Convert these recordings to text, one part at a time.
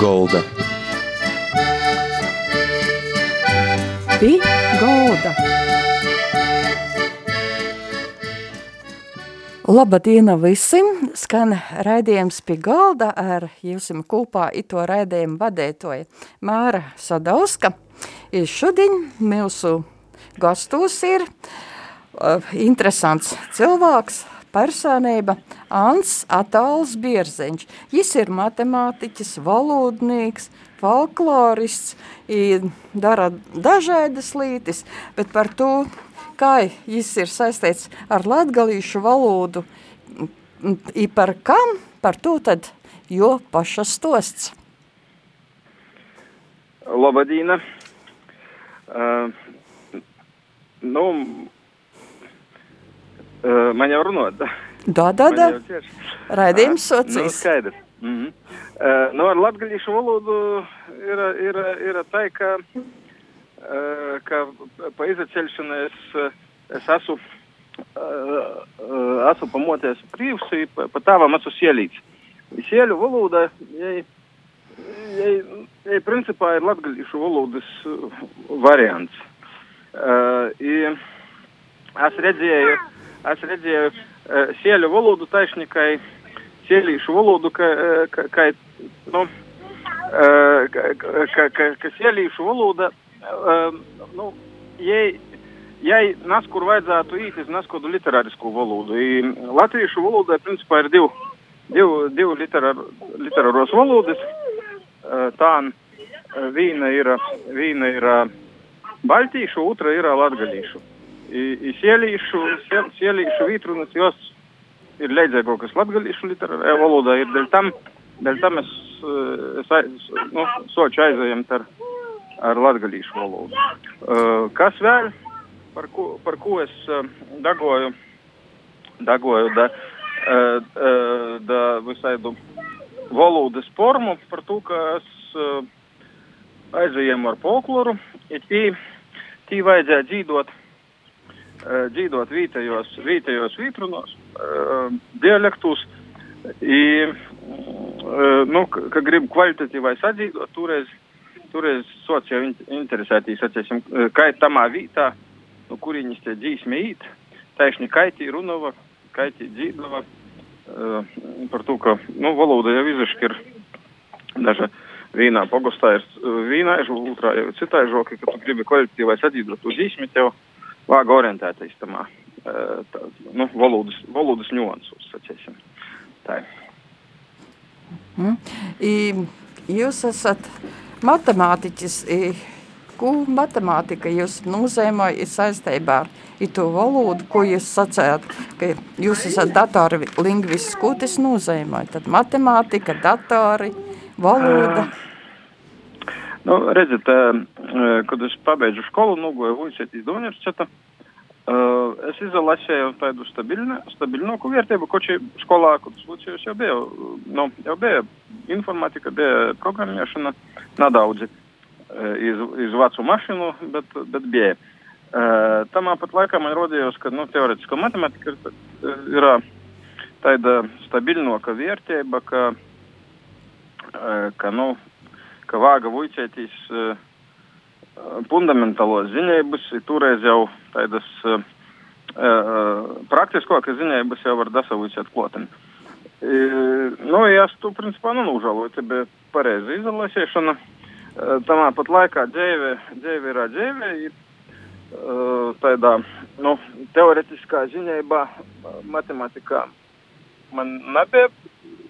Golda. Pi Golda. Labdien visiem! Skan raidījums pie galda ar jums kopā ito raidījumu vadētoju Māra Sadauska. I šodien mūsu gastos ir uh, interesants cilvēks, personība Ants Atāls Bierzeņš. Jis ir matemātiķis, valodnieks, folklorists, dara dažādas lietas, bet par to, kā jis ir saistīts ar latgalīšu valodu, i par kam, par to tad jo paša stosts. Labadīna. Uh, nu, uh, man jau runāt. Da, da, da. Raidījums socijas. Nu, skaidrs. Mm -hmm. uh, nu, ar latgaļīšu valodu ir, ir, ir tā, ka, uh, ka pa izaceļšanu es, es esmu, uh, uh, esmu pamoties brīvs, pa, pa tāvam esmu sielīts. Sieļu valoda, jai, jai, jai principā ir latgaļīšu valodas variants. Uh, i, es redzēju, es redzēju uh, sieļu valodu taisnikai, sielīšu valodu, ka, ka, ka, nu, uh, ka, ka, ka, ka sielīšu valoda, uh, nu, jai, jai nas, kur vajadzētu īt, es neskodu literārisku valodu. I latviešu valodā, principā, ir divi, divi, divi literār, literāros valodas. Uh, tā viena ir, viena ir Baltīšu, otra ir latgalīšu. I, i sielīšu, siel, sielīšu vītrunas, jos ir līdzīgākas latgalīšu literārajā valodā, ir dēļ tam, dēļ tam es, es, es nu, soču aizējamt ar, ar latgalīšu valodu. Uh, kas vēl, par ko, par ko es uh, dagoju, dagoju da, uh, uh, da visaidu valodas formu, par to, ka es uh, aizējām ar folkloru, ir tī, tī vajadzēja dzīvot, uh, dzīvot vītajos, vītajos vītrunos, uh, dialektus, i, uh, nu, ka, ka grib kvalitatīvai sadzīvot, toreiz, toreiz sots jau interesētīs, atcēsim, kā ir tamā vītā, nu, kuriņas tie dzīsme īt, taišņi kaitī runova, kaitī dzīdava, uh, par to, ka, nu, valoda jau izaški ir daža vienā pogastā ir vienā žoka, otrā jau citā žoka, ka tu gribi kvalitatīvai sadzīvot to dzīsmi, tev vāga orientētais tamā, tā, nu, valodas, valodas ņuansos, sacēsim. Tā ir. Mm. I, jūs esat matemātiķis. I, ko matemātika jūs nozīmē saistībā ar to valodu, ko jūs sacējāt, ka jūs esat datori lingvists, ko tas nozīmē? Tad matemātika, datori, valoda. Nu, redziet, kad es pabeidzu skolu, nogoju Vujcētīs do universiteta, es izlasīju tādu stabilnāku vērtību, ko šī skolā, kad es lucījos, jau bija, nu, jau bija informātika, bija programmēšana, nedaudzi iz, iz vecu mašīnu, bet, bet bija. Tamā pat laikā man rodījās, ka, nu, teoretiska matematika ir, ir tāda stabilnāka vērtība, ka ka, nu, ka vāga vuicētīs uh, fundamentālos ziņēbus, toreiz jau tādas uh, praktiskākas ziņēbus jau var dasavuicēt klotam. Uh, nu, es tu, principā, nenūžaloju, te bija pareiza izlasēšana. Uh, tamā pat laikā dzēve, dzēve ir dzēve, ir uh, tādā, nu, teoretiskā ziņēbā, matemātikā man nebija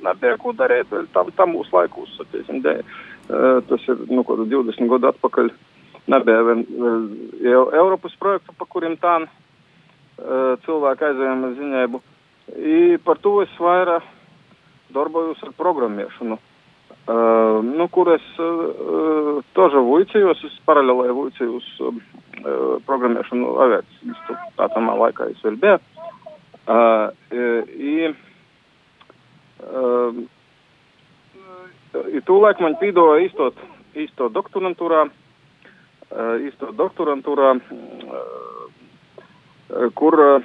nebija ko darīt tam, tam mūsu laikos. Atiesim, de, uh, Tas ir nu, 20 gadu atpakaļ. Nebija vien, jau Eiropas projektu, pa kuriem tā cilvēki aizējām ar ziņēbu. I par to es vairāk darbojos ar programmēšanu, uh, nu, kur es uh, toža vuicījos, es paralēlēju vuicījos uh, programmēšanu aviācijas, tā tamā laikā es vēl biju. Uh, i, uh, Tūlēk man pīdoja īstot, īstot doktorantūrā, uh, īstot doktorantūrā, uh, kur, uh,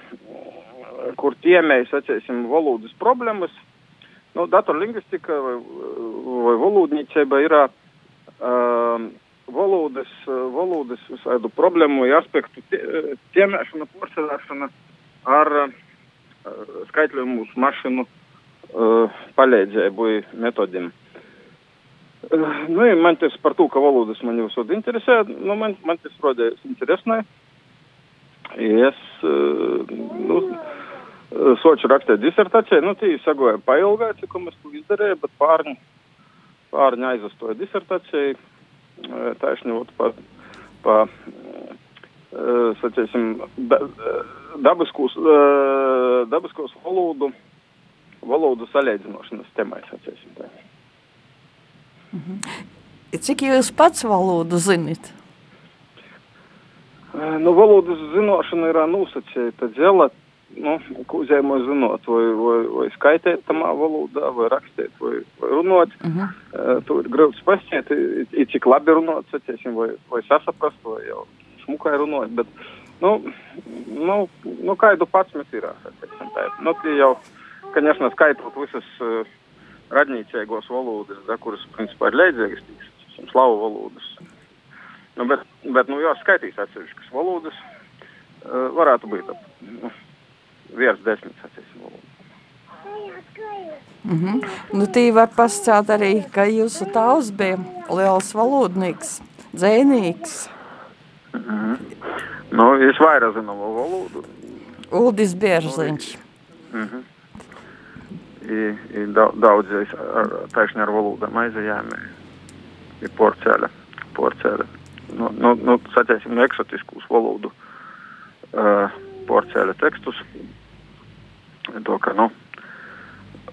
kur tiemējas, atcēsim, valodas problēmas, nu, datorlingvistika vai, vai valodniecība ir uh, valodas, valodas visādu problēmu vai aspektu tiemēšana, porcelēšana ar uh, skaitļojumu mašīnu uh, palīdzību metodiem. Uh, nu, man tas par to, ka valodas man jau visur interesē, nu, man, man tas rodējās interesantai. Es, uh, nu, soču rakstīt disertāciju, nu, tī sagoja pailgā, cik es to izdarīju, bet pārņi, pārņi aizvastoja disertāciju, taisņot pa, pa sacīsim, da, dabiskos, dabiskos valodu, valodu salīdzinošanas temai, sacīsim tā. Mhm. Cik jūs pats valodu zinat? Nu, valodas zināšana ir nosacīta dzela nu, kūzējumu zinot, vai, vai, vai skaitīt tamā valodā, vai rakstīt, vai, vai runāt. Uh -huh. uh, to ir grūti pašķiet, ir cik labi runāt, saciesim, vai, vai sasaprast, vai jau smukai runāt, bet, nu, nu, nu kādu pats mēs ir, saciesim, tā. Nu, tie jau, конечно, skaitot visas uh, radnīcīgos valodas, da, kuras, principā, ir leidzīgas, tīsim, slavu valodas. Nu, bet, bet, nu, jā, skaitīs atsevišķas valodas, uh, varētu būt ap, nu, viens desmit sacīsim valodu. Mm -hmm. Nu, tī var pascāt arī, ka jūsu tēvs bija liels valodnieks, dzēnīgs. Mm -hmm. Nu, es vairāk zinu valodu. Uldis Bieržliņš. Mm -hmm. I, i daudz ar, taisni ar valodām aizējām. Ir porceļa, porceļa. Nu, nu, nu, sacēsim, eksotiskus valodu uh, porceļa tekstus to, ka, nu,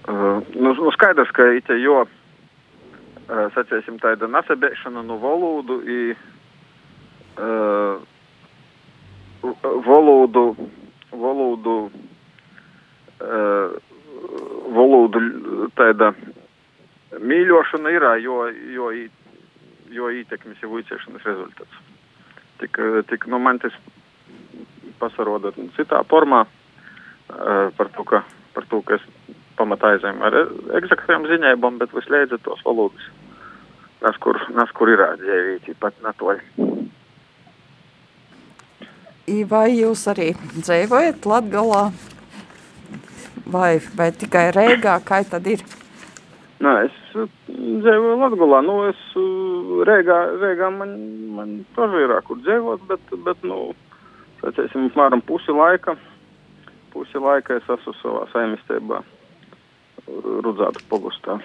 uh, nu, nu skaidrs, ka ite jo, uh, sacēsim, tāda nasabēšana no valodu i uh, valodu, valodu, uh, valodu tāda mīļošana ir, jo, jo, jo ietekmes jau uicēšanas rezultāts. Tik, tik, nu, man tas pasaroda citā formā. Eh, par to, ka, par to, ka es pamatā aizēju ar eksaktiem ziņām, bet visliedz tos valodas. Nas, kur, nas, kur ir dzīvīti, pat natoļ. Vai jūs arī dzīvojat Latgalā? vai, vai tikai Rīgā, kā tad ir? Nē, es uh, dzīvoju Latvijā. Nu, es uh, Rīgā, Rīgā man, man arī ir kur dzīvot, bet, bet nu, teicam, apmēram pusi laika, pusi laika es esmu savā saimniecībā Rudzāta pogustā.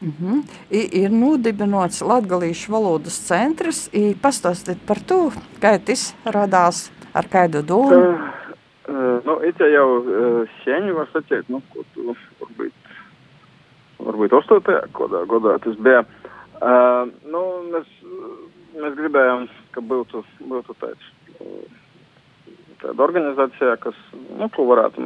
Mm -hmm. I, ir nodibināts Latvijas valodas centrs. Pastāstiet par to, kā tas radās, ar kādu domu. Tā uh, nu, it jau uh, sen var sacīt, nu, ko tu varbūt, varbūt 8. Godā, godā tas bija. Uh, nu, mēs, mēs gribējām, ka būtu, būtu tāds. Uh, tāda organizācija, kas, nu, ko varētu,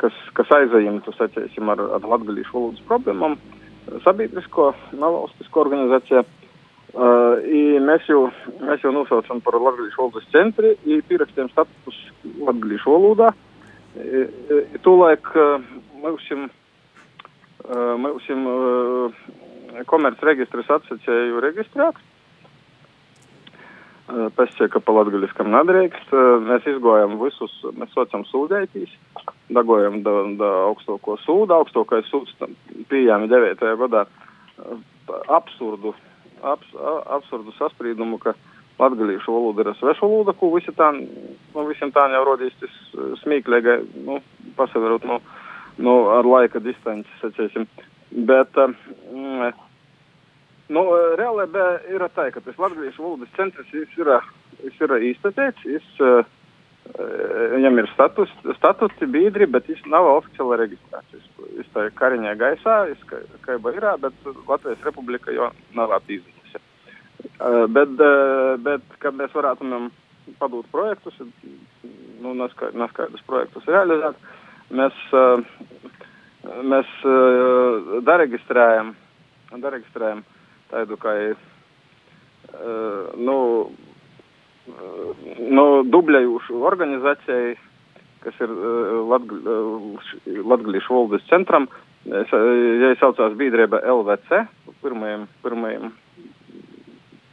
kas, kas aizējumtu, sacīsim, ar, ar latgalīšu valodas problēmām, sabiedrisko, nevalstisko organizāciju. Uh, mēs, jau, mēs jau nosaucam par Latvijas valodas centru, pierakstījām status Latvijas valodā. Tūlaik mums, mums komercregistrs atsacēju reģistrēt. Pēcēka pa latgaļiskam nedrīkst. Mēs izgojam visus, mēs saucam sūdētīs, dagojam da, da augstoko sūdu, augstākais sūds pieejami 9. gadā absurdu, abs, absurdu sasprīdumu, ka latgalīšu valoda ir sveša valoda, ko visi tā, nu, visiem tā jau rodīs tas smīklīgai, nu, pasaverot, nu, nu, ar laika distanci, sacēsim. Bet, mm, Nu, realībā ir tā, ka tas Latvijas valodas centrs ir, ir īstenēts, viņam ir status, statusi biedri, bet viņš nav oficiāli reģistrēts. Viņš tā ir kariņā gaisā, viņš kā ir, bet Latvijas republika jau nav attīstījusi. Bet, bet, kad mēs varētu padot projektus, nu, neskaidrus projektus realizēt, mēs, mēs dareģistrējam, dareģistrējam tādu kā nu, nu, dubļējušu organizācijai kas ir Latgalīšu valdes centram. Ja saucās biedrība LVC, pirmajam, pirmajam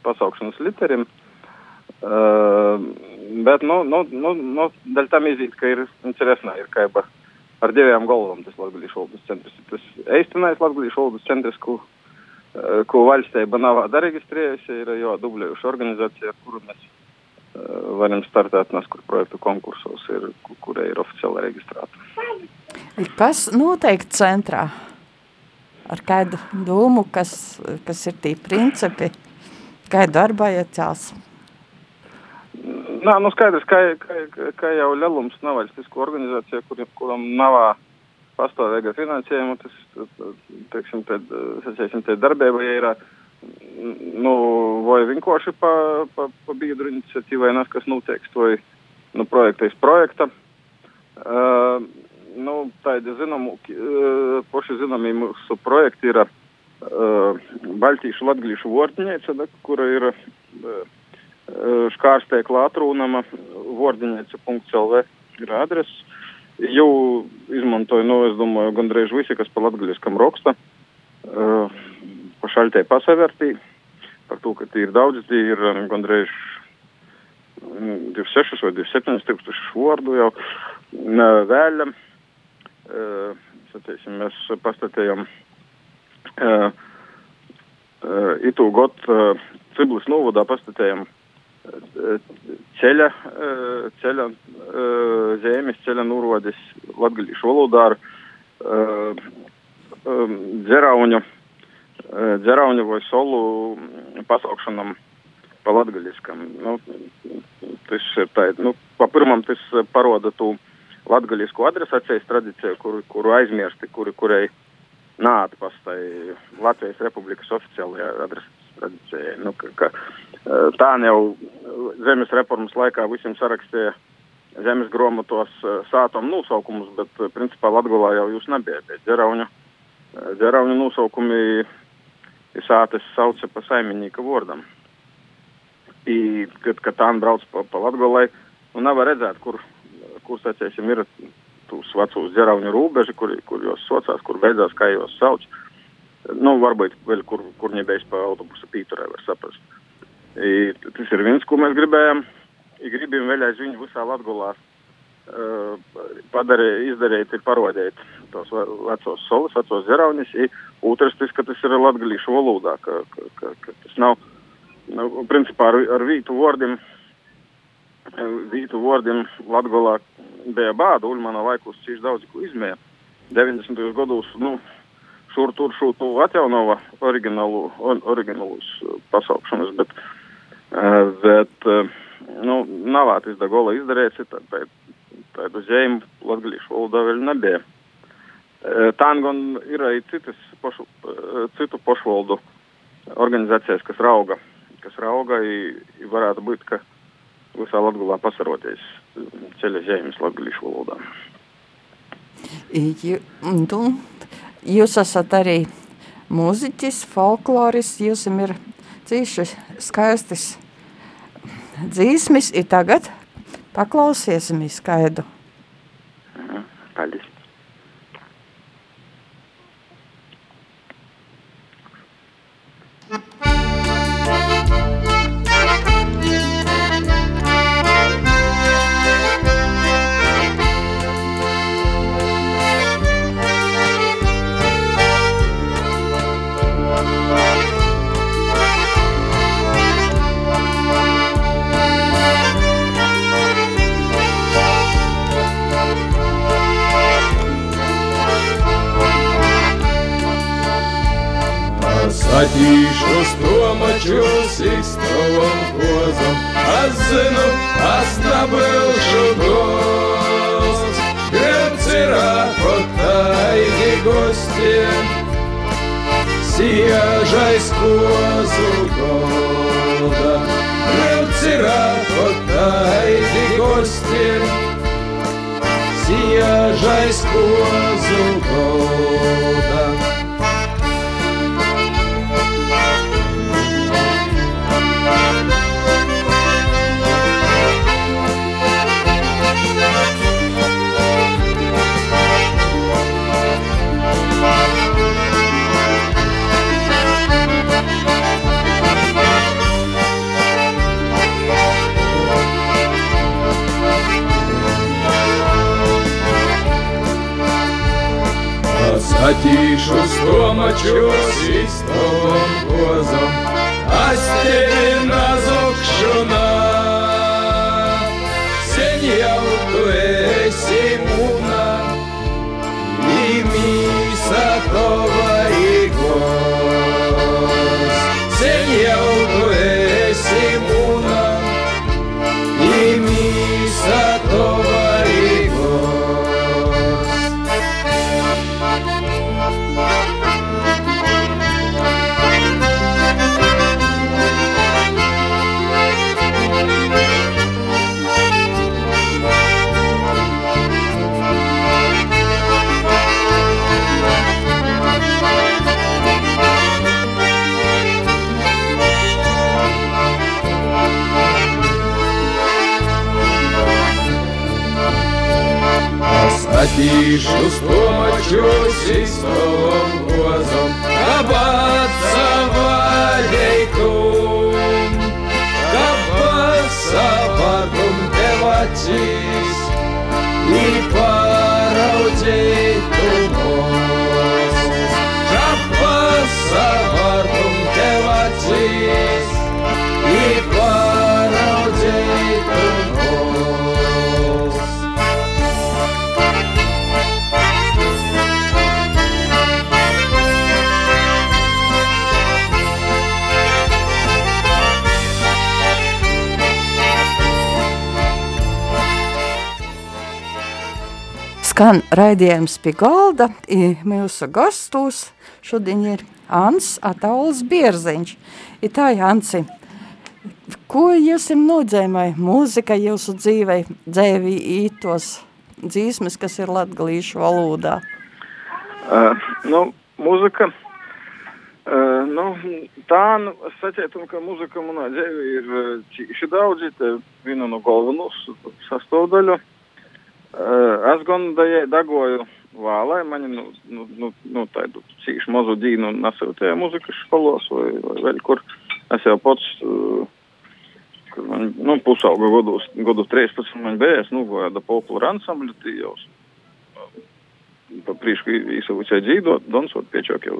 pasaukšanas literim. Uh, bet, nu, nu, nu, nu, daļ tam izīt, ka ir interesanā ir kaiba ar divām galvām tas Latgalīšu valdes centrs. Tas eistenais Latgalīšu valdes centrs, ko, uh, ko valstība nav daregistrējusi, ir jau dublējuši organizācija, ar kuru mēs uh, varam startēt neskur projektu konkursos, ir, kurai ir oficiāli reģistrēta. Kas noteikti centrā? Ar kādu domu, kas, kas ir tie principi? Kā darbojatās? Nā, nu skaidrs, ka, ka, ka jau lielums nevalstisku organizāciju, kur, kuram nav pastāvīga finansējuma, tas, teiksim, tad, sacēsim, te darbība ir, nu, vai vienkārši pa, pa, pa biedru iniciatīvai nes, kas notiek, vai, nu, projektais projekta. Uh, nu, tādi zināmu, uh, poši zināmi mūsu projekti ir uh, Baltīšu latgalīšu vortņēca, da, kura ir uh, škārsteikla atrūnama vordiņēca.lv ir adreses. Jau izmantoju, nu, es domāju, gandrīz visi, kas pa latgaļiskam raksta, uh, pa šaļtē pasavērtī, par to, ka tie ir daudz, tie ir um, gandrīz 26 vai 27 tūkstoši vārdu jau uh, vēļam. Uh, sacīsim, mēs pastatējam uh, uh, itu got uh, Ciblis novadā pastatējam ceļa, ceļa zemes, ceļa nurodes latgalīšu valodā ar dzerauņu, vai solu pasaukšanam pa latgaliskam. Nu, tas ir tā, nu, pa pirmam tas paroda tu latgalisku adresācijas tradīciju, kuru, kuru aizmirsti, kuri, kurai nāatpastai Latvijas Republikas oficiālajā adresācijas tradīcijai. Nu, ka, ka, tā jau zemes reformas laikā visiem sarakstīja zemes grāmatos sātuma nosaukumus, bet principā Latgolā jau jūs nebija. Dzerauņu, dzerauņu nosaukumi ir sātes sauca pa saimnieka vārdam. I, kad, kad tā brauc pa, pa Latgolai, nu nevar redzēt, kur, kur sacēsim, ir tūs vecūs dzerauņu rūbeži, kur, kur jūs socās, kur beidzās, kā jūs sauc. Nu, varbūt vēl kur, kur nebeigs pa autobusa pīturē var saprast. I, tas ir viens, ko mēs gribējām. I gribam vēl aizvien visā Latgulā uh, padarīt, izdarīt, ir parodēt tos vecos solis, vecos zeraunis. Otrs, tas, ka tas ir latgalīšu valodā, ka, ka, ka, ka tas nav, nu, principā ar, ar vītu vārdiem, vītu vārdiem Latgulā bija bāda, Uļmana laikus cīši daudz, ko izmēja. 90. gados, nu, šur tur šūtu atjaunova oriģinālu, oriģinālus pasaukšanas, bet uh, Bet, nu, nav tas Dagola izdarīts, tā, tādu zīmu latgalīšu valodā vēl nebija. Tā gan ir arī citas pošu, citu pošvaldu organizācijas, kas rauga, kas rauga, i, varētu būt, ka visā Latgulā pasaroties ceļa zīmes latgalīšu valodā. Jūs esat arī mūziķis, folkloris, jums ir cīši skaistas dzīsmis ir tagad. Paklausiesim skaidu. Paldies. Attīšos to mačos īstovam kozam, es zinu, es nebūšu gos. Gribs ir apotaigi gostiem, siežais kozu goda. Gribs ir apotaigi gostiem, siežais А ті, що стомачусь і з тобом возом, а стебі назок шона. Сенья Es attīšu stomačos iztavam gozam, abat savādeikum, kāpēc savādum tev acīs, i paraudzētu mūs. Kāpēc savādum tev acīs, Skan raidījums pie galda, mūsu gastos šodien ir Ants Atauls Bierziņš. I tā, Anci, ko jūs jums nodzēmēja mūzika jūsu dzīvei, dzēvī ītos dzīsmes, kas ir latgalīšu valodā? Uh, nu, mūzika. Uh, nu, tā, nu, es saprotu, ka mūzika manā dzīvē ir cīši daudz. Tā viena no galvenos sastāvdaļu. Uh, es gan dajai dagoju vālai, mani, nu, nu, nu, nu tādu cīši mazu dīnu nesūtīja mūzikas skolos vai, vai vēl kur. Es jau pats, uh, kad man, nu, pusauga godos, godu 13 man bija, es nugoju da populāru ansambļu, tī jau pa priekšu īsavuicēt dzīvot, donsot piečok jau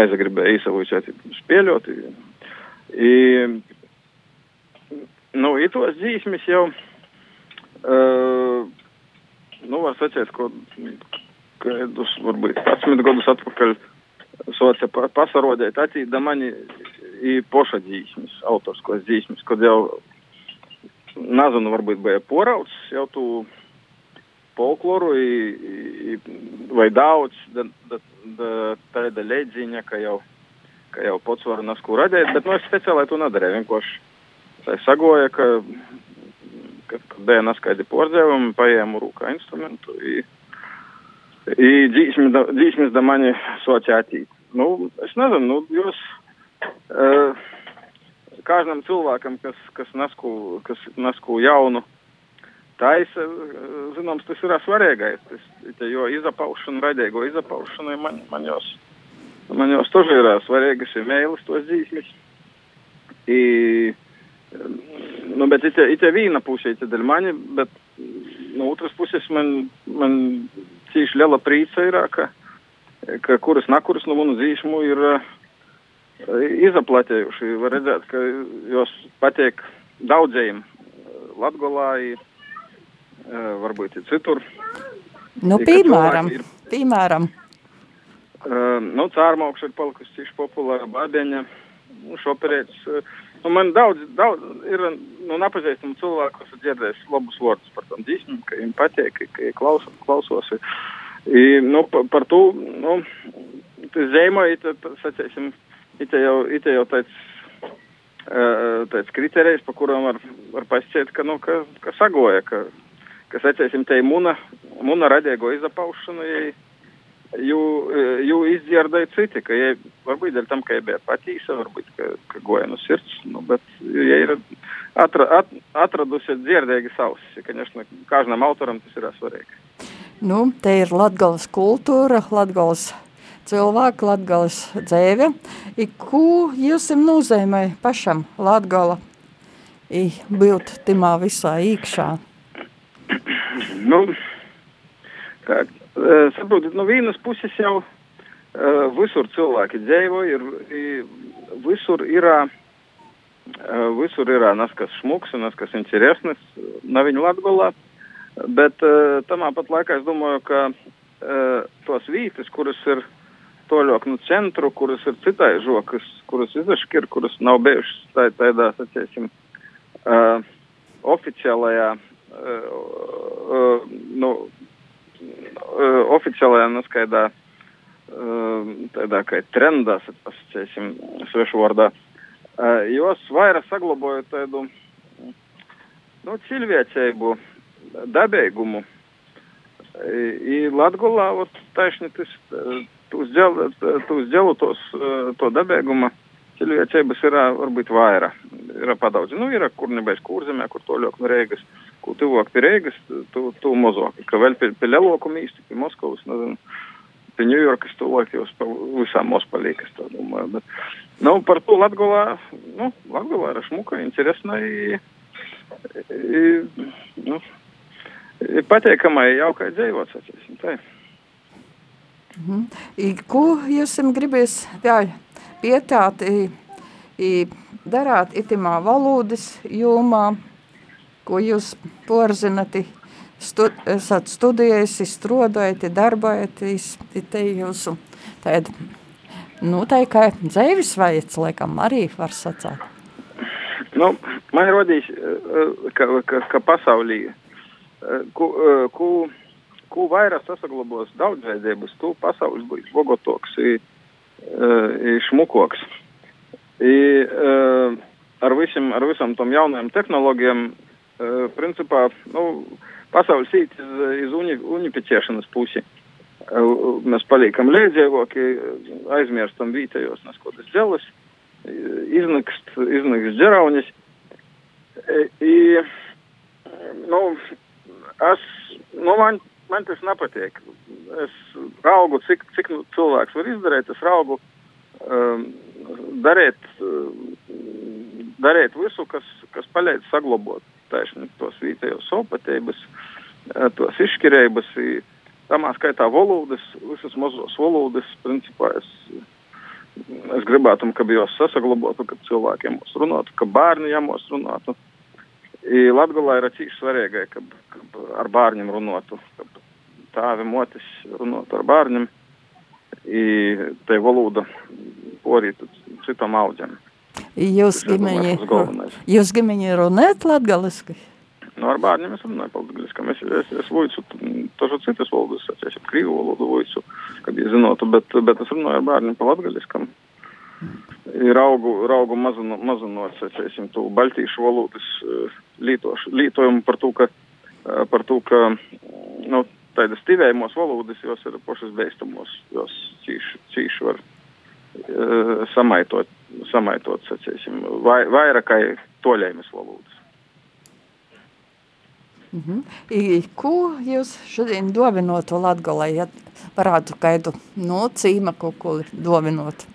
aizgribēja īsavuicēt spēļot. I, nu, i tos dzīsmis jau, uh, nu, var sacēt, ko, kādus, varbūt, 11 gadus atpakaļ socia pa, pasarodēt attīda mani i poša dzīsmis, autorskos dzīsmis, kad jau, nezinu, varbūt bija porauts, jau tu folkloru i, i, vai daudz da, da, da, tāda leģiņa, ka jau, ka jau pats var nasku radīt, bet nu es speciāli to nedarīju. Vienkārši tā sagoja, ka, ka, ka bija naskaidi pordzēvumi, paēmu rūkā instrumentu i, i dzīsmis da, dzīsmis da mani sociātīt. Nu, es nezinu, nu, jūs, uh, kādam cilvēkam, kas, kas nasku, kas nasku jaunu, taisa, zināms, tas ir svarīgais. Tas, te, jo izapaušana, raidīgo izapaušana, man, man jos, man jos тоже ir svarīgas, ir mēlis tos dzīslis. I, nu, bet ite, ite vīna pusē, ite dēļ mani, bet no otras puses man, man cīši liela prīca ir, ka, ka kuras nakuras no manu dzīsmu ir uh, izaplatējuši. Var redzēt, ka jos patiek daudzējiem Latgolā. I, Uh, varbūt ir citur. Nu, Ir, piemēram, ir- piemēram, Uh, nu, cārmaukša ir palikusi cīši populāra bābeņa, nu, šoperēts. Uh, nu, man daudz, daudz ir, nu, nepazīstamu cilvēku, kas ir dzirdējis labus vārdus par tam dzīsmēm, ka viņiem patīk, ka, ka klaus, klausos. I, nu, par, par to, nu, sacēsim, ita jau, tāds, tāds kriterijs, pa kuram var, var pasciet, ka, nu, ka, ka sagoja, ka, ka sacēsim, te muna, muna radīgo izapaušanu, ja Jū, jū izdzirdēja citi, ka, ja, varbūt dēļ tam, ka viņa bija patīsa, varbūt, ka, ka goja no sirds, nu, bet, ja ir atra, at, atradusi dzirdēgi savs, ja, конечно, kādam autoram tas ir svarīgi. nu, te ir latgales kultūra, latgales cilvēki, latgales dzēve. I ko jūs jums nozīmē pašam latgala i būt timā visā īkšā? Nu, Kā, uh, saprotat, no vienas puses jau uh, visur cilvēki dzīvo, ir, ir visur ir, uh, visur ir nas kas šmuks un nas kas interesnis, nav viņa latgolā, bet uh, tamā pat laikā es domāju, ka uh, tos vītas, kuras ir toļok no centru, kuras ir citai žokas, kuras izaškir, kuras nav bijušas tā, tādā, saciesim, uh, oficiālajā, uh, uh, nu, uh, oficiālajā neskaidā, uh, tādā kā trendā, saciesim, svešu vārdā, uh, jos vairāk saglaboja tādu, nu, cilvēcību, dabīgumu. I Latgolā, вот, taisni, tas, uz tos, to dabīguma cilvēcības ir varbūt vairāk. Ir padaudz. Nu, ir kur nebeiz kurzemē, kur to ļoti no Rīgas, kur tuvāk pie Rīgas, tu, tu mazāk. Ka vēl pie, pie Leloku mīsti, pie Moskavas, nezinu, pie Ņujorkas tuvāk jau visām Mospalīkas, tā domāju. Bet, nu, par to Latgolā, nu, Latgolā ir šmuka, interesna, i, i, nu, ir patīkamai jaukai dzīvot, sacīsim, tā. Mhm. I, ko jūs gribēs jā, pietāt, i, i, darāt itimā valodas jomā, ko jūs porzinat, stud, esat studējusi, strodojat, darbojat, te jūsu tāda, nu, tā kā dzēvis vajadz, laikam, arī var sacāt. Nu, man rodīs, ka, ka, ka pasaulī, ku, ku ko vairāk sasaglabos daudzveidības, to pasaules būs bogotoks, i, i šmukoks. I, ar, visam, ar visam tom jaunajām tehnoloģijām, principā, nu, pasaules īt iz, iz uni, unificēšanas pusi. Mēs paliekam līdzēvoki, aizmirstam vītējos neskotas dželas, iznakst, iznakst džeraunis. I, nu, es, nu, man man tas nepatīk. Es raugu, cik, cik nu cilvēks var izdarīt, es raugu um, darīt, um, darīt visu, kas, kas palīdz saglabāt taisni tos vietējos sopatības, uh, tos izšķirības, tamā skaitā valodas, visas mazos valodas, principā es, es gribētu, ka bijos sasaglabotu, ka cilvēkiem mūs runātu, ka bērni jāmos runātu. I Latgalā ir cīši svarīgi, ka, ka ar bērniem runātu, ka tāvi motis runāt ar bērniem, i te valoda porīt citam audzēm. Jūs ģimeņi, jūs ģimeņi runājat latgaliski? Nu, ar bērniem es runāju latgaliski. Es, es, es voicu tažu citas valodas, es jau krīvu valodu voicu, kad jūs zinotu, bet, bet es runāju ar bērniem pa latgaliskam. Ir augu, augu mazino, mazinot, sacēsim, tu baltīšu valodas lītošu, lītojumu par to, ka, par to, ka, nu, tādas tivējumos valodas, jos ir pašas beistamos, jos cīši, cīši var uh, samaitot, samaitot, sacīsim, vai, vairākai toļējumas valodas. Mm -hmm. Ko jūs šodien dovinotu Latgolai, ja varētu kaidu no cīma kaut ko dovinot?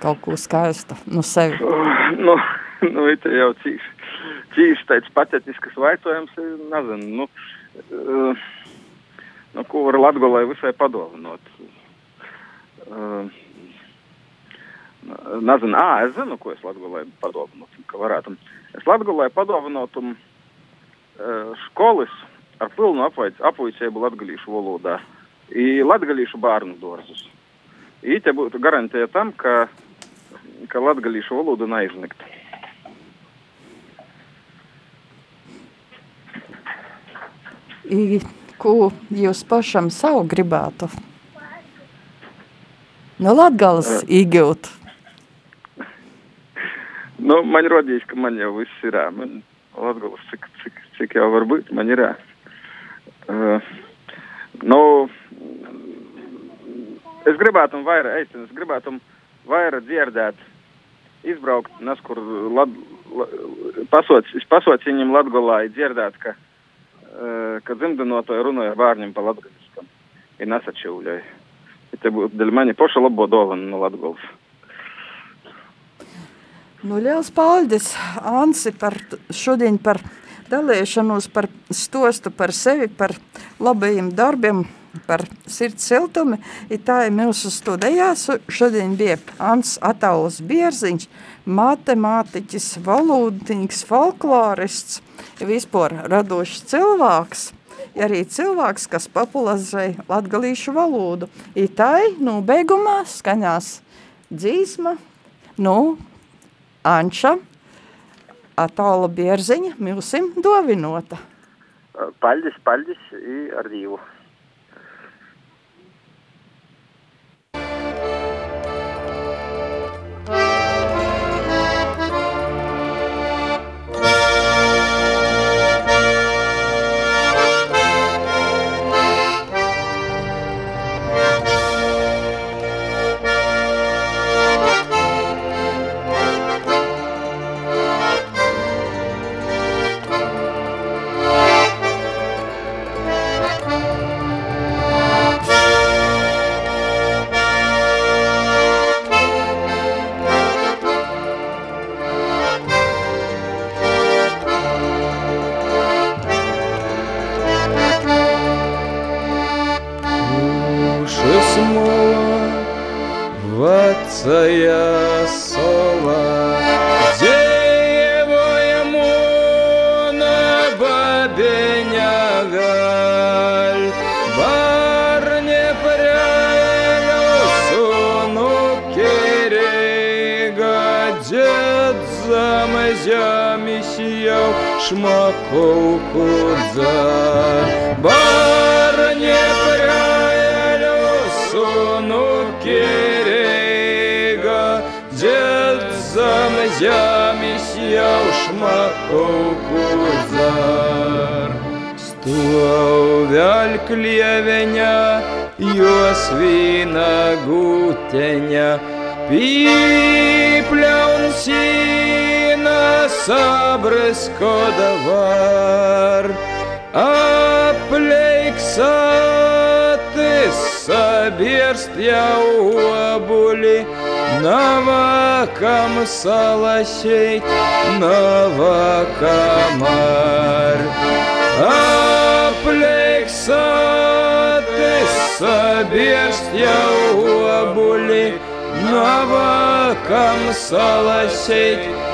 Kaut ko skaistu no sevi? Uh, nu, nu, it jau cīši, cīši tāds patetisks vaicojums, nezinu, nu, uh, nu, ko var Latgolai visai padāvinot. Uh, Nezinu, ā, es zinu, ko es Latgolai padāvinotu, ka varētu. Es Latgolai padāvinotu uh, skolas ar pilnu apvaicību latgalīšu valodā i latgalīšu bērnu dārzus. Īte būtu garantija tam, ka, ka latgalīšu valoda neizniktu. I, ko jūs pašam savu gribētu? No Latgales iegūt. Nu, man rodīs, ka man jau viss ir. Man Latgales, cik, cik, cik jau var būt, man ir. Uh, nu, es gribētu vairāk eit, es gribētu vairāk dzirdēt, izbraukt, neskur, lad, la, pasoc, pasoc viņam Latgolā, dzirdēt, ka kad dzimdinotāji runāja bērniem pa latgaliskam i nesačīvļoja. Te būtu dēļ mani poša labo dovana no Latgals. Nu, liels paldies, Ansi, par šodien par dalīšanos par stostu par sevi, par labajiem darbiem, par sirds siltumi. I tā ir mūsu studijā. Šodien bija Ants Atauls Bierziņš, matemātiķis, valūdnieks, folklorists, vispār radošs cilvēks – arī cilvēks, kas popularizē latgalīšu valodu. I tai, nu, beigumā skaņās dzīsma, nu, Anča, Atāla Bierziņa, milsim dovinota. Paldies, paldies, ar шмакоўку дзар бар не ну, пряелю сунукі рега Дед за мазямі сеў шмакоўку дзар стуаў вяль клевеня ёс пипля он сіў nava kamar Apleksātes sabiest jau obuli Navakam salasheit nava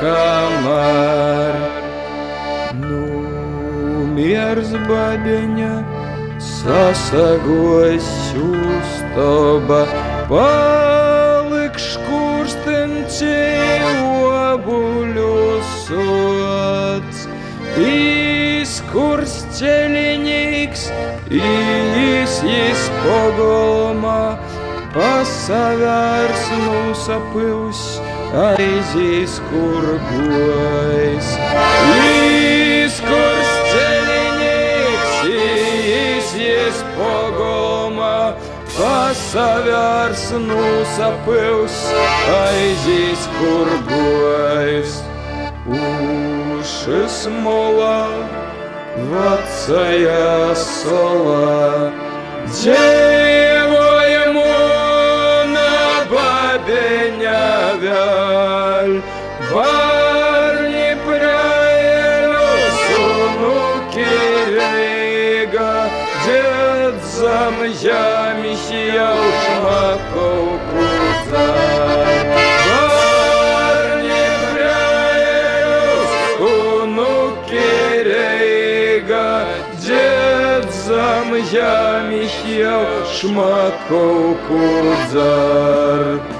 kamar Nu, miers babeņa sasagos ustoba palik škurstencī obuļu sots. Izkurs ceļinīgs, īsīs pogolmā, pasavērs nusapils, aizīs kur gojas. Izkurs ceļinīgs, īsīs pogolmā, pasavērs nusapils, aizīs kur gojas. Ušas molā, vecajā solā, я Михел Шмаков Кудзар.